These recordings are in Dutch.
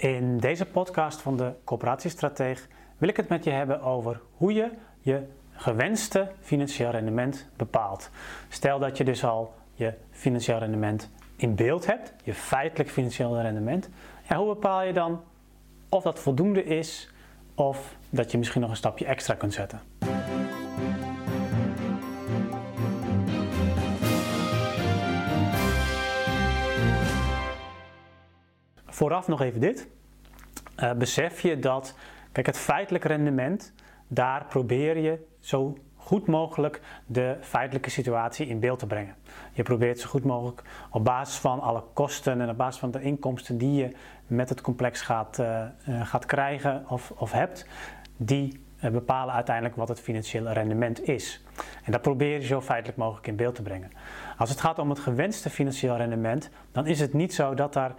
In deze podcast van de Coöperatiestrateeg wil ik het met je hebben over hoe je je gewenste financieel rendement bepaalt. Stel dat je dus al je financieel rendement in beeld hebt, je feitelijk financieel rendement. Ja, hoe bepaal je dan of dat voldoende is of dat je misschien nog een stapje extra kunt zetten? Vooraf nog even dit. Uh, besef je dat, kijk, het feitelijk rendement, daar probeer je zo goed mogelijk de feitelijke situatie in beeld te brengen. Je probeert zo goed mogelijk op basis van alle kosten en op basis van de inkomsten die je met het complex gaat, uh, gaat krijgen of, of hebt, die bepalen uiteindelijk wat het financiële rendement is. En dat probeer je zo feitelijk mogelijk in beeld te brengen. Als het gaat om het gewenste financieel rendement, dan is het niet zo dat daar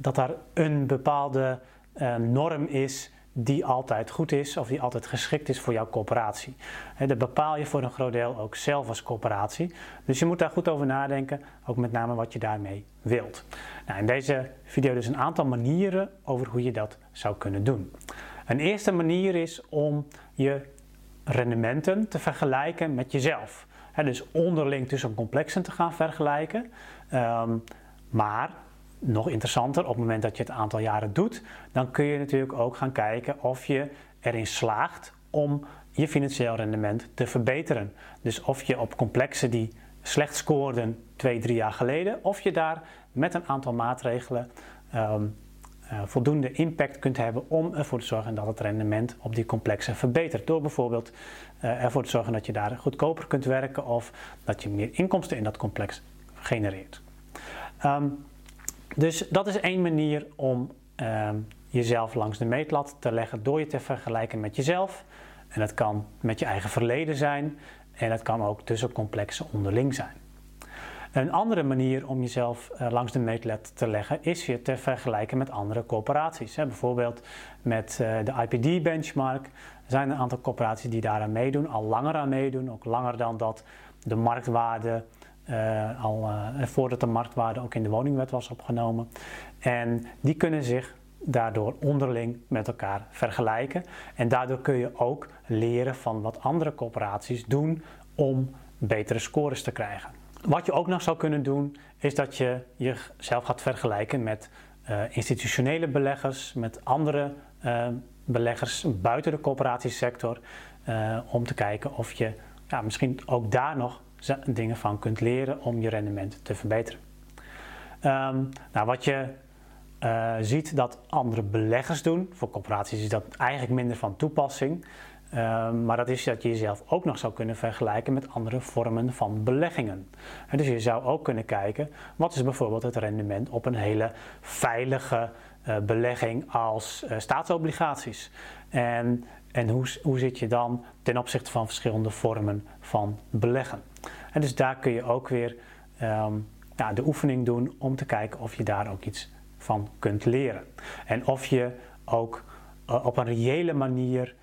dat er een bepaalde uh, norm is die altijd goed is of die altijd geschikt is voor jouw coöperatie. He, dat bepaal je voor een groot deel ook zelf als coöperatie. Dus je moet daar goed over nadenken, ook met name wat je daarmee wilt. Nou, in deze video dus een aantal manieren over hoe je dat zou kunnen doen. Een eerste manier is om je rendementen te vergelijken met jezelf. Dus onderling tussen complexen te gaan vergelijken. Um, maar nog interessanter, op het moment dat je het aantal jaren doet, dan kun je natuurlijk ook gaan kijken of je erin slaagt om je financieel rendement te verbeteren. Dus of je op complexen die slecht scoorden twee, drie jaar geleden, of je daar met een aantal maatregelen um, uh, voldoende impact kunt hebben om ervoor te zorgen dat het rendement op die complexen verbetert. Door bijvoorbeeld uh, ervoor te zorgen dat je daar goedkoper kunt werken of dat je meer inkomsten in dat complex genereert. Um, dus dat is één manier om uh, jezelf langs de meetlat te leggen door je te vergelijken met jezelf. En dat kan met je eigen verleden zijn en het kan ook tussen complexen onderling zijn. Een andere manier om jezelf uh, langs de meetlat te leggen is je te vergelijken met andere corporaties. Bijvoorbeeld met uh, de IPD-benchmark zijn een aantal corporaties die daaraan meedoen, al langer aan meedoen, ook langer dan dat de marktwaarde uh, al uh, voordat de marktwaarde ook in de woningwet was opgenomen. En die kunnen zich daardoor onderling met elkaar vergelijken. En daardoor kun je ook leren van wat andere corporaties doen om betere scores te krijgen. Wat je ook nog zou kunnen doen, is dat je jezelf gaat vergelijken met uh, institutionele beleggers, met andere beleggers buiten de coöperatiesector, om te kijken of je ja, misschien ook daar nog dingen van kunt leren om je rendement te verbeteren. Um, nou, wat je uh, ziet dat andere beleggers doen, voor corporaties is dat eigenlijk minder van toepassing. Um, maar dat is dat je jezelf ook nog zou kunnen vergelijken met andere vormen van beleggingen. En dus je zou ook kunnen kijken, wat is bijvoorbeeld het rendement op een hele veilige uh, belegging als uh, staatsobligaties? En, en hoe, hoe zit je dan ten opzichte van verschillende vormen van beleggen? En dus daar kun je ook weer ja, de oefening doen om te kijken of je daar ook iets van kunt leren. En of je ook uh, op een reële manier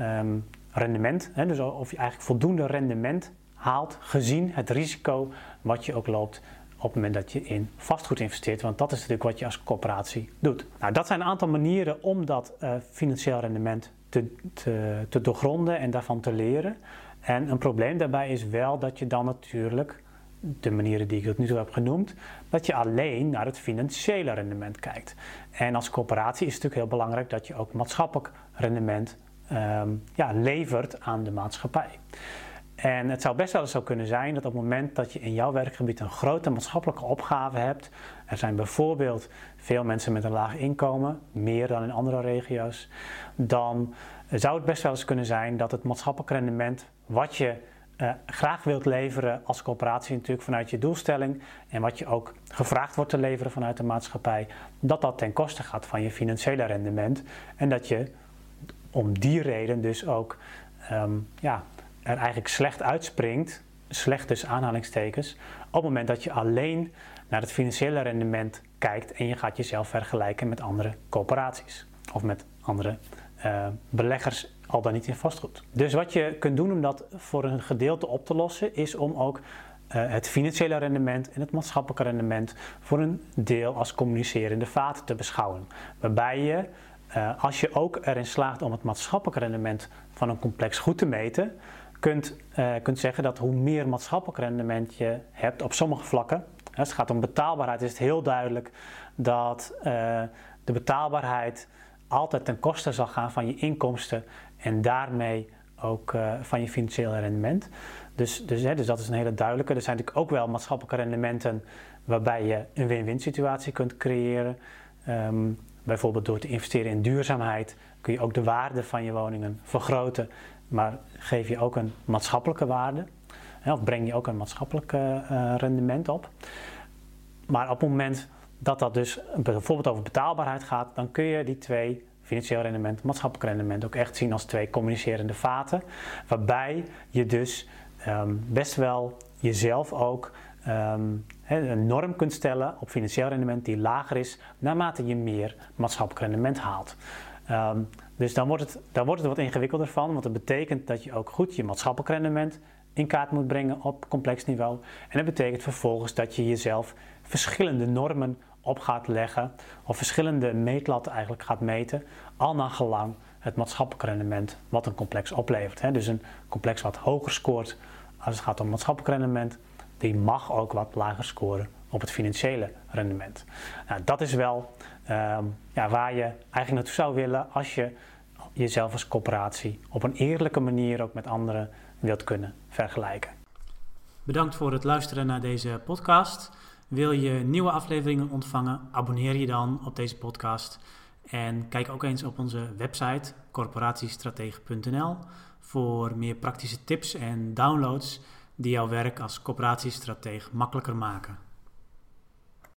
um, rendement, hè, dus of je eigenlijk voldoende rendement haalt gezien het risico wat je ook loopt op het moment dat je in vastgoed investeert. Want dat is natuurlijk wat je als corporatie doet. Nou, dat zijn een aantal manieren om dat uh, financieel rendement te, te, te doorgronden en daarvan te leren. En een probleem daarbij is wel dat je dan natuurlijk, de manieren die ik tot nu toe heb genoemd, dat je alleen naar het financiële rendement kijkt. En als coöperatie is het natuurlijk heel belangrijk dat je ook maatschappelijk rendement um, ja, levert aan de maatschappij. En het zou best wel eens zo kunnen zijn dat op het moment dat je in jouw werkgebied een grote maatschappelijke opgave hebt, er zijn bijvoorbeeld veel mensen met een laag inkomen, meer dan in andere regio's, dan zou het best wel eens kunnen zijn dat het maatschappelijk rendement wat je uh, graag wilt leveren als coöperatie natuurlijk vanuit je doelstelling en wat je ook gevraagd wordt te leveren vanuit de maatschappij, dat dat ten koste gaat van je financiële rendement en dat je om die reden dus ook um, ja, er eigenlijk slecht uitspringt, slecht dus aanhalingstekens, op het moment dat je alleen naar het financiële rendement kijkt en je gaat jezelf vergelijken met andere coöperaties of met andere uh, beleggers al dan niet in vastgoed. Dus wat je kunt doen om dat voor een gedeelte op te lossen, is om ook eh, het financiële rendement en het maatschappelijke rendement voor een deel als communicerende vaten te beschouwen. Waarbij je, uh, als je ook erin slaagt om het maatschappelijk rendement van een complex goed te meten, kunt, uh, kunt zeggen dat hoe meer maatschappelijk rendement je hebt op sommige vlakken, als het gaat om betaalbaarheid, is het heel duidelijk dat de betaalbaarheid altijd ten koste zal gaan van je inkomsten en daarmee ook uh, van je financiële rendement. Dus, dus, hè, dus dat is een hele duidelijke. Er zijn natuurlijk ook wel maatschappelijke rendementen waarbij je een win-win situatie kunt creëren. Um, bijvoorbeeld door te investeren in duurzaamheid kun je ook de waarde van je woningen vergroten, maar geef je ook een maatschappelijke waarde. Of breng je ook een maatschappelijk uh, rendement op. Maar op het moment dat dat dus bijvoorbeeld over betaalbaarheid gaat, dan kun je die twee financieel rendement, maatschappelijk rendement ook echt zien als twee communicerende vaten. Waarbij je dus um, best wel jezelf ook um, een norm kunt stellen op financieel rendement die lager is naarmate je meer maatschappelijk rendement haalt. Um, dus dan wordt, het, dan wordt het wat ingewikkelder van, want dat betekent dat je ook goed je maatschappelijk rendement in kaart moet brengen op complex niveau. En dat betekent vervolgens dat je jezelf verschillende normen op gaat leggen, of verschillende meetlatten eigenlijk gaat meten, al naar gelang het maatschappelijk rendement wat een complex oplevert. Dus een complex wat hoger scoort als het gaat om maatschappelijk rendement, die mag ook wat lager scoren op het financiële rendement. Nou, dat is wel um, ja, waar je eigenlijk naartoe zou willen als je jezelf als coöperatie op een eerlijke manier ook met anderen wilt kunnen vergelijken. Bedankt voor het luisteren naar deze podcast. Wil je nieuwe afleveringen ontvangen? Abonneer je dan op deze podcast. En kijk ook eens op onze website corporatiestratege.nl voor meer praktische tips en downloads die jouw werk als coöperatiestratege makkelijker maken.